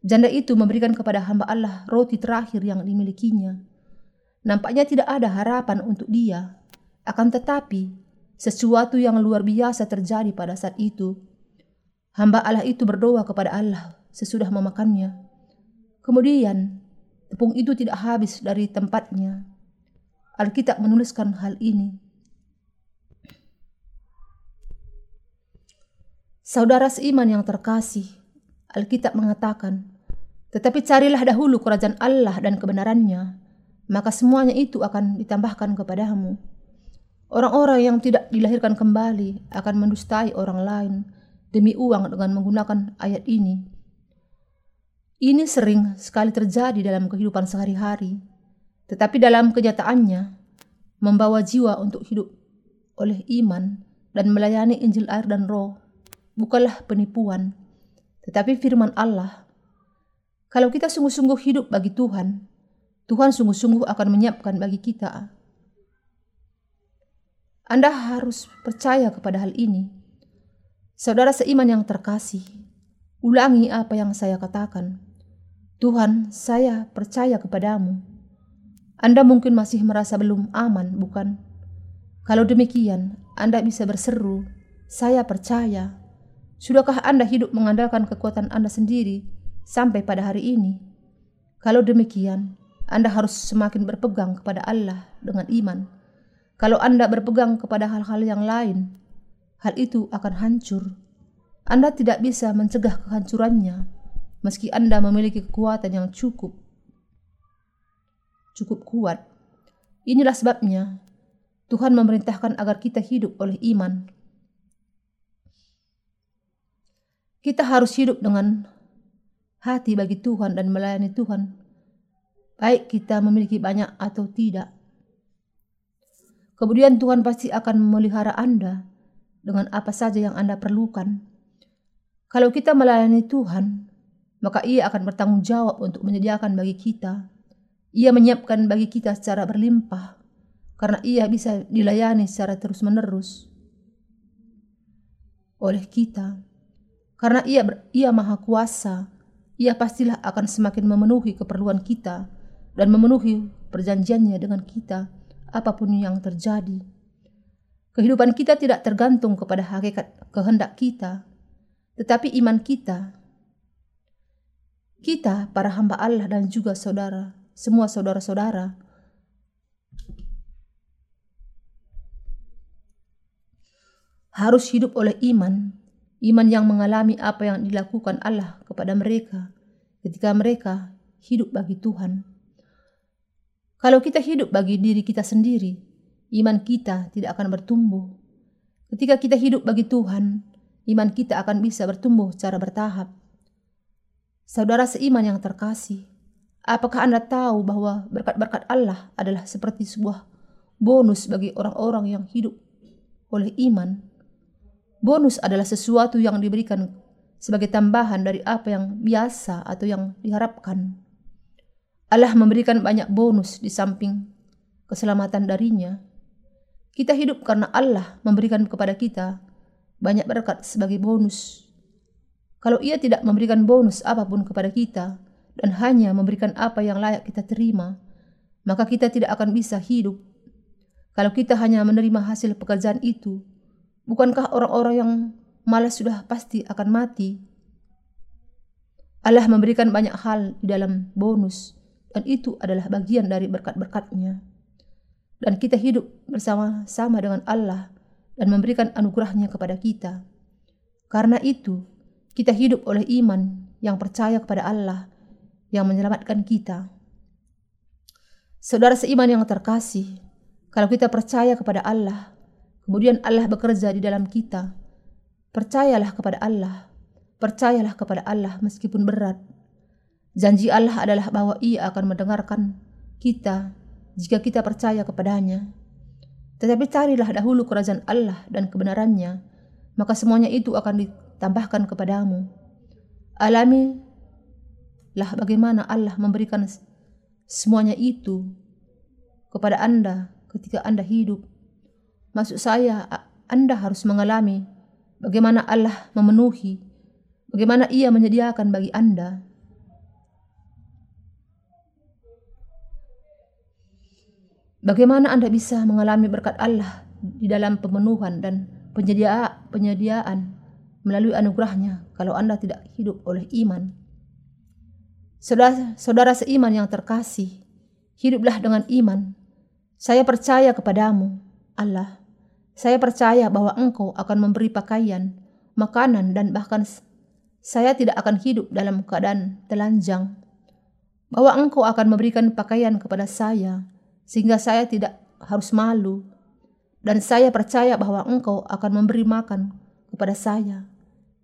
Janda itu memberikan kepada hamba Allah roti terakhir yang dimilikinya. Nampaknya tidak ada harapan untuk dia, akan tetapi sesuatu yang luar biasa terjadi pada saat itu. Hamba Allah itu berdoa kepada Allah sesudah memakannya. Kemudian, tepung itu tidak habis dari tempatnya. Alkitab menuliskan hal ini. Saudara seiman yang terkasih, Alkitab mengatakan, tetapi carilah dahulu kerajaan Allah dan kebenarannya, maka semuanya itu akan ditambahkan kepadamu. Orang-orang yang tidak dilahirkan kembali akan mendustai orang lain demi uang dengan menggunakan ayat ini. Ini sering sekali terjadi dalam kehidupan sehari-hari, Tetapi dalam kenyataannya, membawa jiwa untuk hidup oleh iman dan melayani Injil air dan roh bukanlah penipuan, tetapi firman Allah. Kalau kita sungguh-sungguh hidup bagi Tuhan, Tuhan sungguh-sungguh akan menyiapkan bagi kita. Anda harus percaya kepada hal ini. Saudara seiman yang terkasih, ulangi apa yang saya katakan. Tuhan, saya percaya kepadamu. Anda mungkin masih merasa belum aman, bukan? Kalau demikian, Anda bisa berseru, "Saya percaya." Sudahkah Anda hidup mengandalkan kekuatan Anda sendiri sampai pada hari ini? Kalau demikian, Anda harus semakin berpegang kepada Allah dengan iman. Kalau Anda berpegang kepada hal-hal yang lain, hal itu akan hancur. Anda tidak bisa mencegah kehancurannya meski Anda memiliki kekuatan yang cukup cukup kuat. Inilah sebabnya Tuhan memerintahkan agar kita hidup oleh iman. Kita harus hidup dengan hati bagi Tuhan dan melayani Tuhan, baik kita memiliki banyak atau tidak. Kemudian Tuhan pasti akan memelihara Anda dengan apa saja yang Anda perlukan. Kalau kita melayani Tuhan, maka Ia akan bertanggung jawab untuk menyediakan bagi kita ia menyiapkan bagi kita secara berlimpah karena ia bisa dilayani secara terus-menerus oleh kita. Karena ia ia maha kuasa, ia pastilah akan semakin memenuhi keperluan kita dan memenuhi perjanjiannya dengan kita apa pun yang terjadi. Kehidupan kita tidak tergantung kepada hakikat kehendak kita, tetapi iman kita. Kita, para hamba Allah dan juga saudara, semua saudara-saudara. Harus hidup oleh iman, iman yang mengalami apa yang dilakukan Allah kepada mereka ketika mereka hidup bagi Tuhan. Kalau kita hidup bagi diri kita sendiri, iman kita tidak akan bertumbuh. Ketika kita hidup bagi Tuhan, iman kita akan bisa bertumbuh secara bertahap. Saudara seiman yang terkasih, Apakah Anda tahu bahwa berkat-berkat Allah adalah seperti sebuah bonus bagi orang-orang yang hidup oleh iman? Bonus adalah sesuatu yang diberikan sebagai tambahan dari apa yang biasa atau yang diharapkan. Allah memberikan banyak bonus di samping keselamatan darinya. Kita hidup karena Allah memberikan kepada kita banyak berkat sebagai bonus. Kalau ia tidak memberikan bonus apa pun kepada kita, dan hanya memberikan apa yang layak kita terima, maka kita tidak akan bisa hidup. Kalau kita hanya menerima hasil pekerjaan itu, bukankah orang-orang yang malas sudah pasti akan mati? Allah memberikan banyak hal di dalam bonus, dan itu adalah bagian dari berkat-berkatnya. Dan kita hidup bersama-sama dengan Allah dan memberikan anugerahnya kepada kita. Karena itu, kita hidup oleh iman yang percaya kepada Allah yang menyelamatkan kita. Saudara seiman yang terkasih, kalau kita percaya kepada Allah, kemudian Allah bekerja di dalam kita, percayalah kepada Allah, percayalah kepada Allah meskipun berat. Janji Allah adalah bahwa Ia akan mendengarkan kita jika kita percaya kepadanya. Tetapi carilah dahulu kerajaan Allah dan kebenarannya, maka semuanya itu akan ditambahkan kepadamu. Alami lah bagaimana Allah memberikan semuanya itu kepada Anda ketika Anda hidup. Maksud saya, Anda harus mengalami bagaimana Allah memenuhi, bagaimana Ia menyediakan bagi Anda. Bagaimana Anda bisa mengalami berkat Allah di dalam pemenuhan dan penyediaan, penyediaan melalui anugerahnya kalau Anda tidak hidup oleh iman. Saudara, saudara seiman yang terkasih, hiduplah dengan iman. Saya percaya kepadamu, Allah. Saya percaya bahwa Engkau akan memberi pakaian, makanan, dan bahkan saya tidak akan hidup dalam keadaan telanjang. Bahwa Engkau akan memberikan pakaian kepada saya, sehingga saya tidak harus malu. Dan saya percaya bahwa Engkau akan memberi makan kepada saya.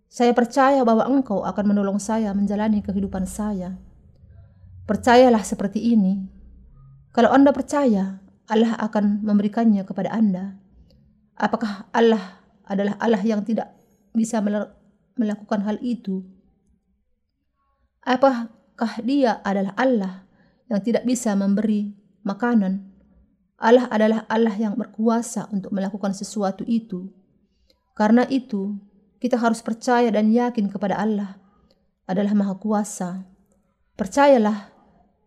Saya percaya bahwa Engkau akan menolong saya menjalani kehidupan saya. Percayalah seperti ini. Kalau Anda percaya, Allah akan memberikannya kepada Anda. Apakah Allah adalah Allah yang tidak bisa melakukan hal itu? Apakah Dia adalah Allah yang tidak bisa memberi makanan? Allah adalah Allah yang berkuasa untuk melakukan sesuatu itu. Karena itu, kita harus percaya dan yakin kepada Allah adalah Maha Kuasa. Percayalah,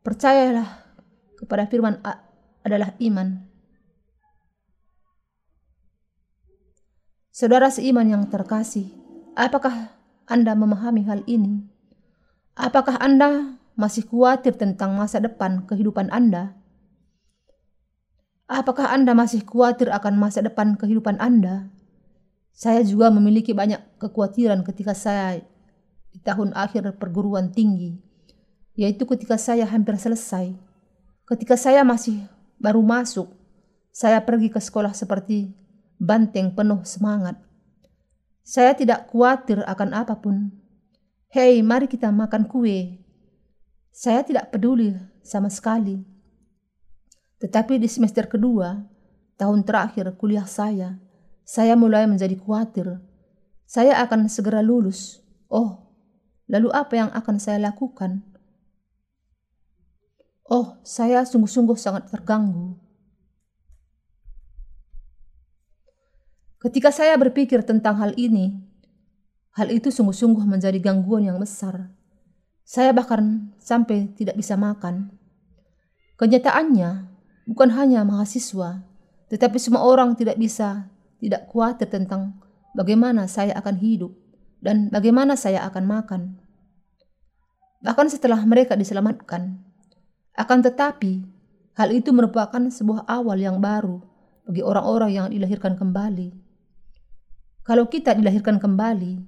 percayalah kepada firman adalah iman. Saudara seiman yang terkasih, apakah Anda memahami hal ini? Apakah Anda masih khawatir tentang masa depan kehidupan Anda? Apakah Anda masih khawatir akan masa depan kehidupan Anda? Saya juga memiliki banyak kekhawatiran ketika saya di tahun akhir perguruan tinggi, yaitu ketika saya hampir selesai. Ketika saya masih baru masuk, saya pergi ke sekolah seperti banteng penuh semangat. Saya tidak khawatir akan apa pun. Hei, mari kita makan kue. Saya tidak peduli sama sekali. Tetapi di semester kedua, tahun terakhir kuliah saya, saya mulai menjadi khawatir. Saya akan segera lulus. Oh, lalu apa yang akan saya lakukan? Oh, saya sungguh-sungguh sangat terganggu. Ketika saya berpikir tentang hal ini, hal itu sungguh-sungguh menjadi gangguan yang besar. Saya bahkan sampai tidak bisa makan. Kenyataannya, bukan hanya mahasiswa, tetapi semua orang tidak bisa tidak khawatir tentang bagaimana saya akan hidup dan bagaimana saya akan makan. Bahkan setelah mereka diselamatkan, akan tetapi, hal itu merupakan sebuah awal yang baru bagi orang-orang yang dilahirkan kembali. Kalau kita dilahirkan kembali,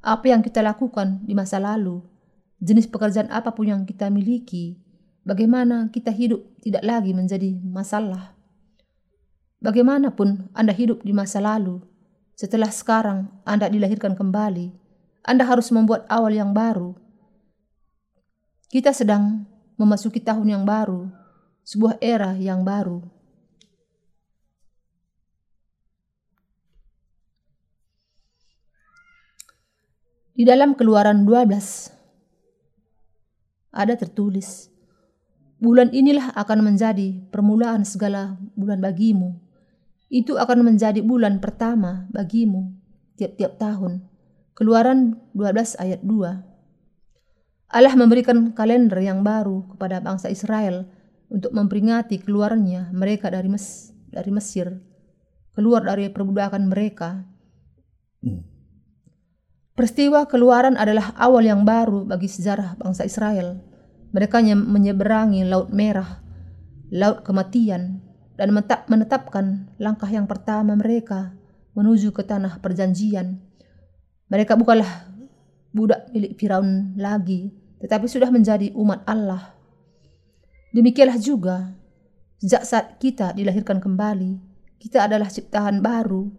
apa yang kita lakukan di masa lalu, jenis pekerjaan apa pun yang kita miliki, bagaimana kita hidup tidak lagi menjadi masalah. Bagaimanapun Anda hidup di masa lalu, setelah sekarang Anda dilahirkan kembali, Anda harus membuat awal yang baru. Kita sedang memasuki tahun yang baru, sebuah era yang baru. Di dalam keluaran 12 ada tertulis, Bulan inilah akan menjadi permulaan segala bulan bagimu. Itu akan menjadi bulan pertama bagimu tiap-tiap tahun. Keluaran 12 ayat 2. Allah memberikan kalender yang baru kepada bangsa Israel untuk memperingati keluarnya mereka dari Mes dari Mesir, keluar dari perbudakan mereka. Peristiwa keluaran adalah awal yang baru bagi sejarah bangsa Israel. Mereka menyeberangi Laut Merah, Laut Kematian, dan menetapkan langkah yang pertama mereka menuju ke tanah perjanjian. Mereka bukanlah budak milik Firaun lagi, tetapi sudah menjadi umat Allah. Demikianlah juga, sejak saat kita dilahirkan kembali, kita adalah ciptaan baru.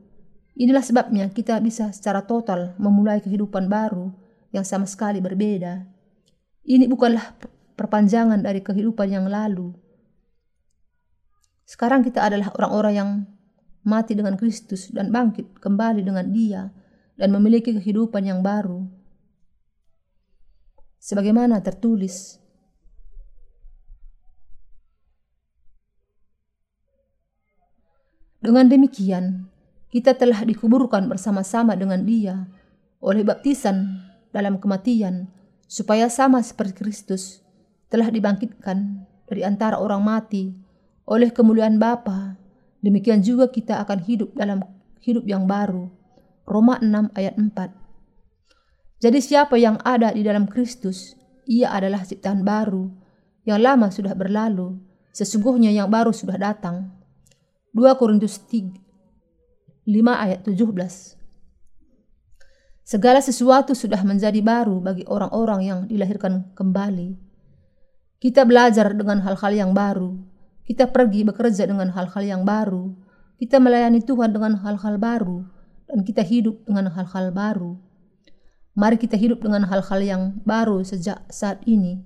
Inilah sebabnya kita bisa secara total memulai kehidupan baru yang sama sekali berbeda. Ini bukanlah perpanjangan dari kehidupan yang lalu. Sekarang kita adalah orang-orang yang mati dengan Kristus dan bangkit kembali dengan Dia dan memiliki kehidupan yang baru sebagaimana tertulis Dengan demikian, kita telah dikuburkan bersama-sama dengan Dia oleh baptisan dalam kematian, supaya sama seperti Kristus telah dibangkitkan dari antara orang mati oleh kemuliaan Bapa. Demikian juga kita akan hidup dalam hidup yang baru. Roma 6 ayat 4. Jadi siapa yang ada di dalam Kristus, ia adalah ciptaan baru. Yang lama sudah berlalu, sesungguhnya yang baru sudah datang. 2 Korintus 3, 5 ayat 17 Segala sesuatu sudah menjadi baru bagi orang-orang yang dilahirkan kembali. Kita belajar dengan hal-hal yang baru. Kita pergi bekerja dengan hal-hal yang baru. Kita melayani Tuhan dengan hal-hal baru. Dan kita hidup dengan hal-hal baru. Mari kita hidup dengan hal-hal yang baru sejak saat ini.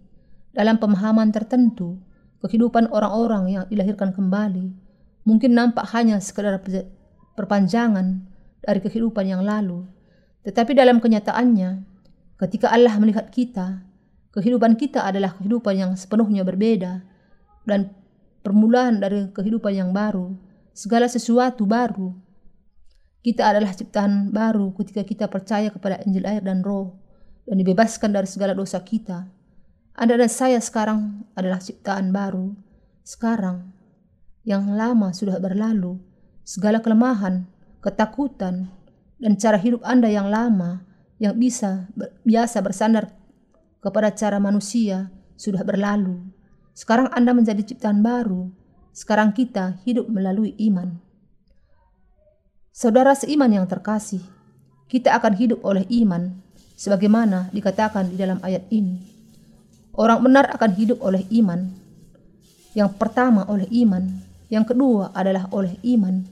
Dalam pemahaman tertentu, kehidupan orang-orang yang dilahirkan kembali mungkin nampak hanya sekedar perpanjangan dari kehidupan yang lalu. Tetapi dalam kenyataannya, ketika Allah melihat kita, kehidupan kita adalah kehidupan yang sepenuhnya berbeda dan permulaan dari kehidupan yang baru, segala sesuatu baru. Kita adalah ciptaan baru ketika kita percaya kepada Injil air dan roh dan dibebaskan dari segala dosa kita. Anda dan saya sekarang adalah ciptaan baru. Sekarang yang lama sudah berlalu, segala kelemahan, ketakutan, dan cara hidup Anda yang lama yang bisa biasa bersandar kepada cara manusia sudah berlalu. Sekarang Anda menjadi ciptaan baru. Sekarang kita hidup melalui iman. Saudara seiman yang terkasih, kita akan hidup oleh iman sebagaimana dikatakan di dalam ayat ini. Orang benar akan hidup oleh iman. Yang pertama oleh iman, yang kedua adalah oleh iman.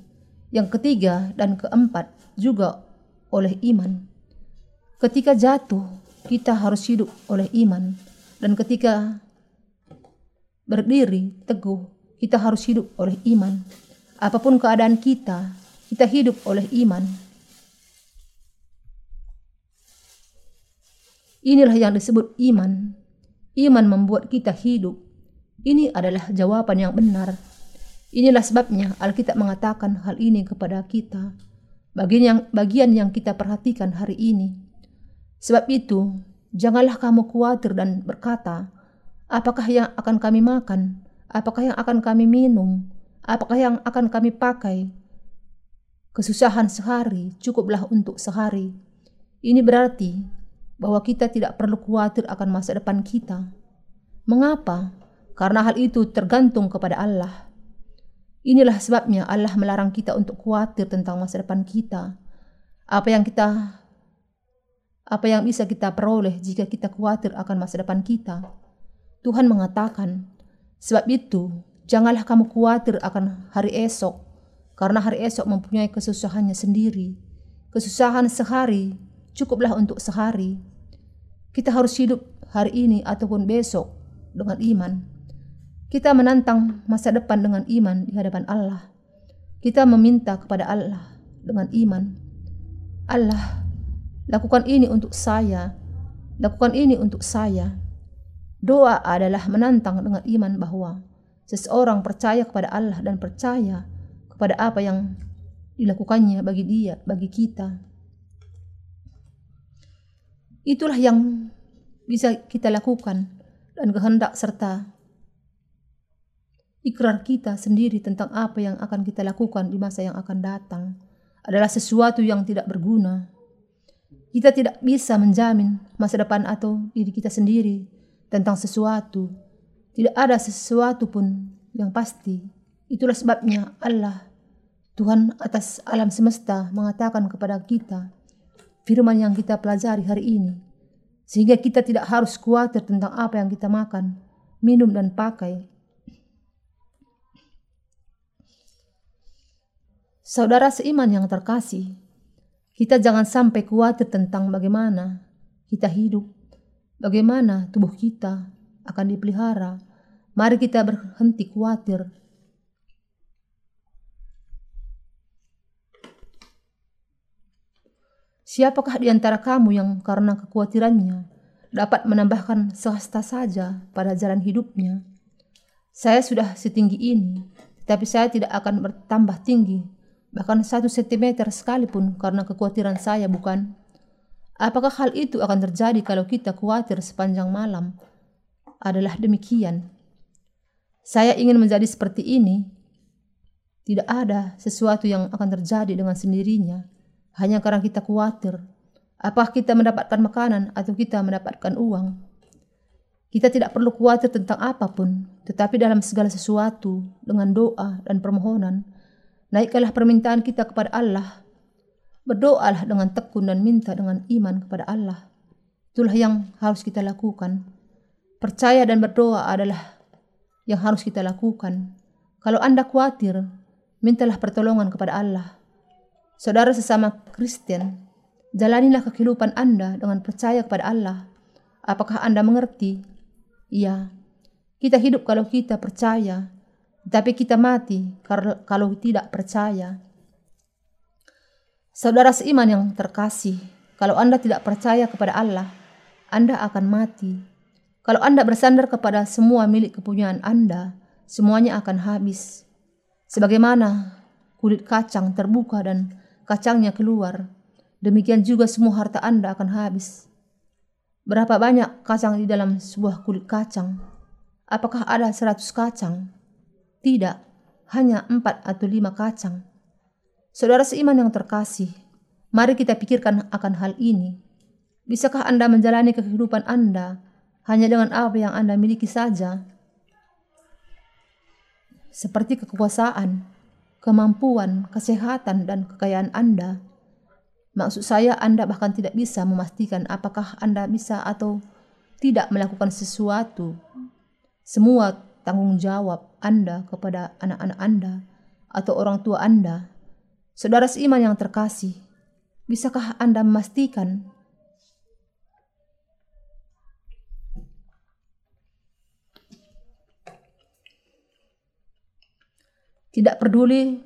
Yang ketiga dan keempat juga oleh iman. Ketika jatuh, kita harus hidup oleh iman. Dan ketika berdiri teguh, kita harus hidup oleh iman. Apa pun keadaan kita, kita hidup oleh iman. Inilah yang disebut iman. Iman membuat kita hidup. Ini adalah jawaban yang benar Inilah sebabnya Alkitab mengatakan hal ini kepada kita, bagian yang, bagian yang kita perhatikan hari ini. Sebab itu, janganlah kamu khawatir dan berkata, apakah yang akan kami makan, apakah yang akan kami minum, apakah yang akan kami pakai. Kesusahan sehari cukuplah untuk sehari. Ini berarti bahwa kita tidak perlu khawatir akan masa depan kita. Mengapa? Karena hal itu tergantung kepada Allah. Inilah sebabnya Allah melarang kita untuk khawatir tentang masa depan kita. Apa yang kita apa yang bisa kita peroleh jika kita khawatir akan masa depan kita? Tuhan mengatakan, sebab itu janganlah kamu khawatir akan hari esok, karena hari esok mempunyai kesusahannya sendiri. Kesusahan sehari cukuplah untuk sehari. Kita harus hidup hari ini ataupun besok dengan iman. Kita menantang masa depan dengan iman di hadapan Allah. Kita meminta kepada Allah dengan iman. Allah, lakukan ini untuk saya. Lakukan ini untuk saya. Doa adalah menantang dengan iman bahwa seseorang percaya kepada Allah dan percaya kepada apa yang dilakukannya bagi dia, bagi kita. Itulah yang bisa kita lakukan dan kehendak serta ikrar kita sendiri tentang apa yang akan kita lakukan di masa yang akan datang adalah sesuatu yang tidak berguna. Kita tidak bisa menjamin masa depan atau diri kita sendiri tentang sesuatu. Tidak ada sesuatu pun yang pasti. Itulah sebabnya Allah, Tuhan atas alam semesta mengatakan kepada kita firman yang kita pelajari hari ini. Sehingga kita tidak harus khawatir tentang apa yang kita makan, minum dan pakai Saudara seiman yang terkasih, kita jangan sampai khawatir tentang bagaimana kita hidup, bagaimana tubuh kita akan dipelihara. Mari kita berhenti khawatir. Siapakah di antara kamu yang karena kekhawatirannya dapat menambahkan sehasta saja pada jalan hidupnya? Saya sudah setinggi ini, tetapi saya tidak akan bertambah tinggi bahkan satu sentimeter sekalipun karena kekhawatiran saya bukan? Apakah hal itu akan terjadi kalau kita khawatir sepanjang malam? Adalah demikian. Saya ingin menjadi seperti ini. Tidak ada sesuatu yang akan terjadi dengan sendirinya hanya karena kita khawatir. Apakah kita mendapatkan makanan atau kita mendapatkan uang? Kita tidak perlu khawatir tentang apa pun, tetapi dalam segala sesuatu dengan doa dan permohonan, Naikkanlah permintaan kita kepada Allah. Berdoalah dengan tekun dan minta dengan iman kepada Allah. Itulah yang harus kita lakukan. Percaya dan berdoa adalah yang harus kita lakukan. Kalau Anda khawatir, mintalah pertolongan kepada Allah. Saudara sesama Kristen, jalanilah kehidupan Anda dengan percaya kepada Allah. Apakah Anda mengerti? Iya. Kita hidup kalau kita percaya, tapi kita mati kalau tidak percaya. Saudara seiman yang terkasih, kalau Anda tidak percaya kepada Allah, Anda akan mati. Kalau Anda bersandar kepada semua milik kepunyaan Anda, semuanya akan habis. Sebagaimana kulit kacang terbuka dan kacangnya keluar, demikian juga semua harta Anda akan habis. Berapa banyak kacang di dalam sebuah kulit kacang? Apakah ada seratus kacang? Tidak, hanya empat atau lima kacang. Saudara seiman yang terkasih, mari kita pikirkan akan hal ini. Bisakah Anda menjalani kehidupan Anda hanya dengan apa yang Anda miliki saja? Seperti kekuasaan, kemampuan, kesehatan, dan kekayaan Anda. Maksud saya Anda bahkan tidak bisa memastikan apakah Anda bisa atau tidak melakukan sesuatu semua tanggung jawab Anda kepada anak-anak Anda atau orang tua Anda, saudara seiman yang terkasih, bisakah Anda memastikan Tidak peduli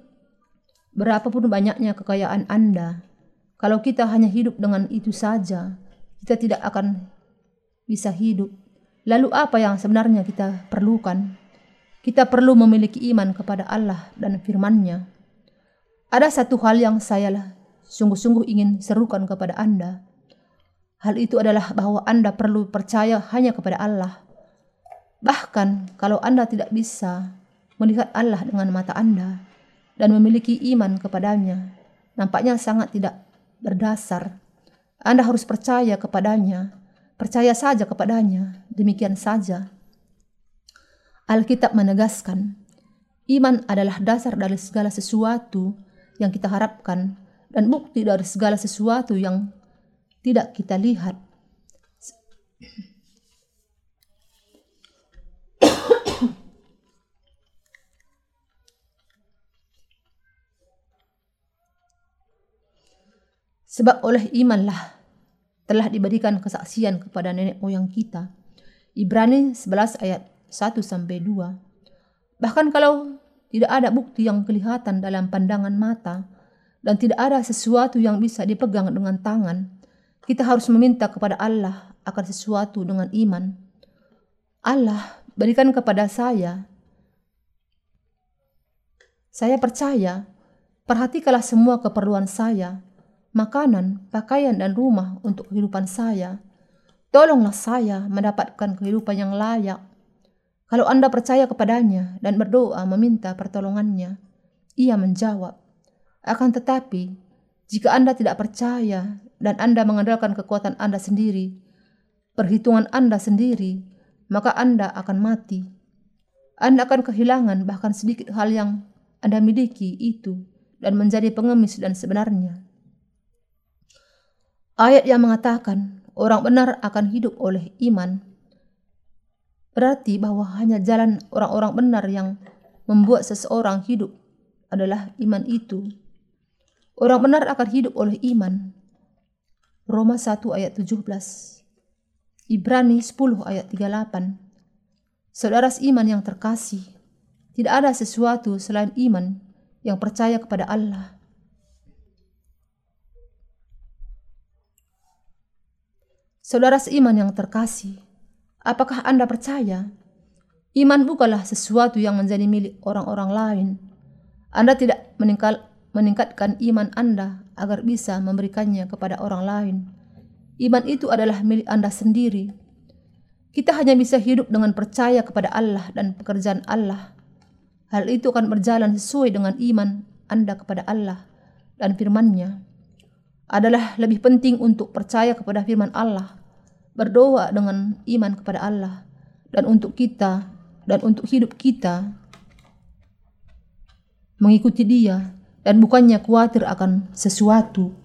berapapun banyaknya kekayaan Anda, kalau kita hanya hidup dengan itu saja, kita tidak akan bisa hidup. Lalu apa yang sebenarnya kita perlukan? Kita perlu memiliki iman kepada Allah dan firman-Nya. Ada satu hal yang saya sungguh-sungguh ingin serukan kepada Anda. Hal itu adalah bahwa Anda perlu percaya hanya kepada Allah. Bahkan kalau Anda tidak bisa melihat Allah dengan mata Anda dan memiliki iman kepadanya, nampaknya sangat tidak berdasar. Anda harus percaya kepadanya Percaya saja kepadanya, demikian saja. Alkitab menegaskan, iman adalah dasar dari segala sesuatu yang kita harapkan dan bukti dari segala sesuatu yang tidak kita lihat. Sebab oleh imanlah telah diberikan kesaksian kepada nenek moyang kita. Ibrani 11 ayat 1 sampai 2. Bahkan kalau tidak ada bukti yang kelihatan dalam pandangan mata dan tidak ada sesuatu yang bisa dipegang dengan tangan, kita harus meminta kepada Allah akan sesuatu dengan iman. Allah, berikan kepada saya. Saya percaya, perhatikanlah semua keperluan saya makanan, pakaian, dan rumah untuk kehidupan saya. Tolonglah saya mendapatkan kehidupan yang layak. Kalau Anda percaya kepadanya dan berdoa meminta pertolongannya, ia menjawab. Akan tetapi, jika Anda tidak percaya dan Anda mengandalkan kekuatan Anda sendiri, perhitungan Anda sendiri, maka Anda akan mati. Anda akan kehilangan bahkan sedikit hal yang Anda miliki itu dan menjadi pengemis dan sebenarnya. Ayat yang mengatakan orang benar akan hidup oleh iman berarti bahwa hanya jalan orang-orang benar yang membuat seseorang hidup adalah iman itu. Orang benar akan hidup oleh iman. Roma 1 ayat 17. Ibrani 10 ayat 38. Saudara iman yang terkasih, tidak ada sesuatu selain iman yang percaya kepada Allah Saudara seiman yang terkasih, apakah Anda percaya? Iman bukanlah sesuatu yang menjadi milik orang-orang lain. Anda tidak meningkat, meningkatkan iman Anda agar bisa memberikannya kepada orang lain. Iman itu adalah milik Anda sendiri. Kita hanya bisa hidup dengan percaya kepada Allah dan pekerjaan Allah. Hal itu akan berjalan sesuai dengan iman Anda kepada Allah dan firman-Nya adalah lebih penting untuk percaya kepada firman Allah, berdoa dengan iman kepada Allah, dan untuk kita dan untuk hidup kita. Mengikuti Dia dan bukannya khawatir akan sesuatu